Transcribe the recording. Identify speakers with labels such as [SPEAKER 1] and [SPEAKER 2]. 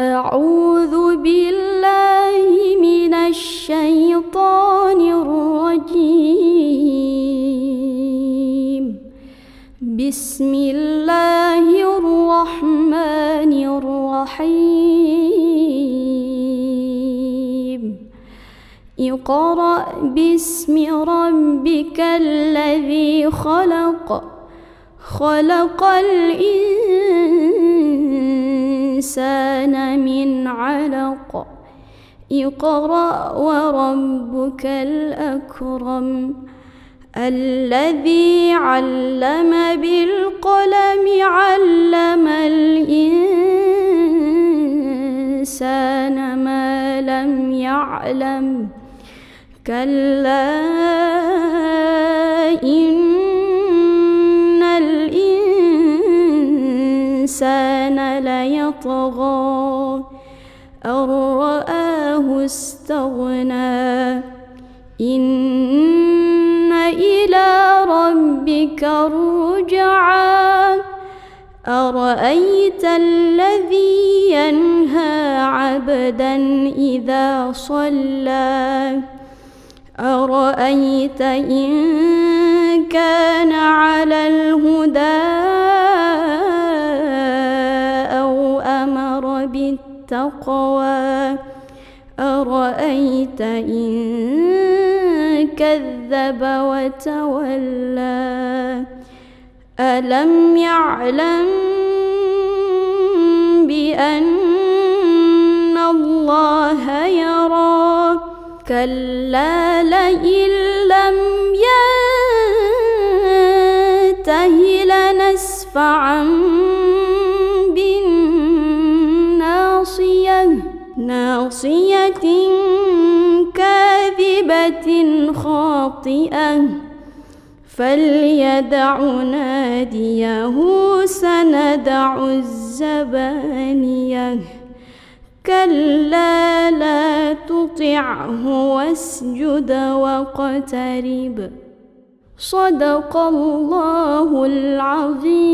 [SPEAKER 1] أعوذ بالله من الشيطان الرجيم. بسم الله الرحمن الرحيم. اقرأ باسم ربك الذي خلق. خلق الإنسان من علق. اقرأ وربك الأكرم. الذي علم بالقلم علم الإنسان ما لم يعلم. كلا إن الإنسان ليطغى أن استغنى. إن إلى ربك الرجعى. أرأيت الذي ينهى عبدا إذا صلى. أرأيت إن كان على أمر بالتقوى. أرأيت إن كذب وتولى؟ ألم يعلم بأن الله يرى؟ كلا لئن لم ينته لنسفعا ناصية كاذبة خاطئة فليدع ناديه سندع الزبانية. كلا لا تطعه واسجد واقترب. صدق الله العظيم.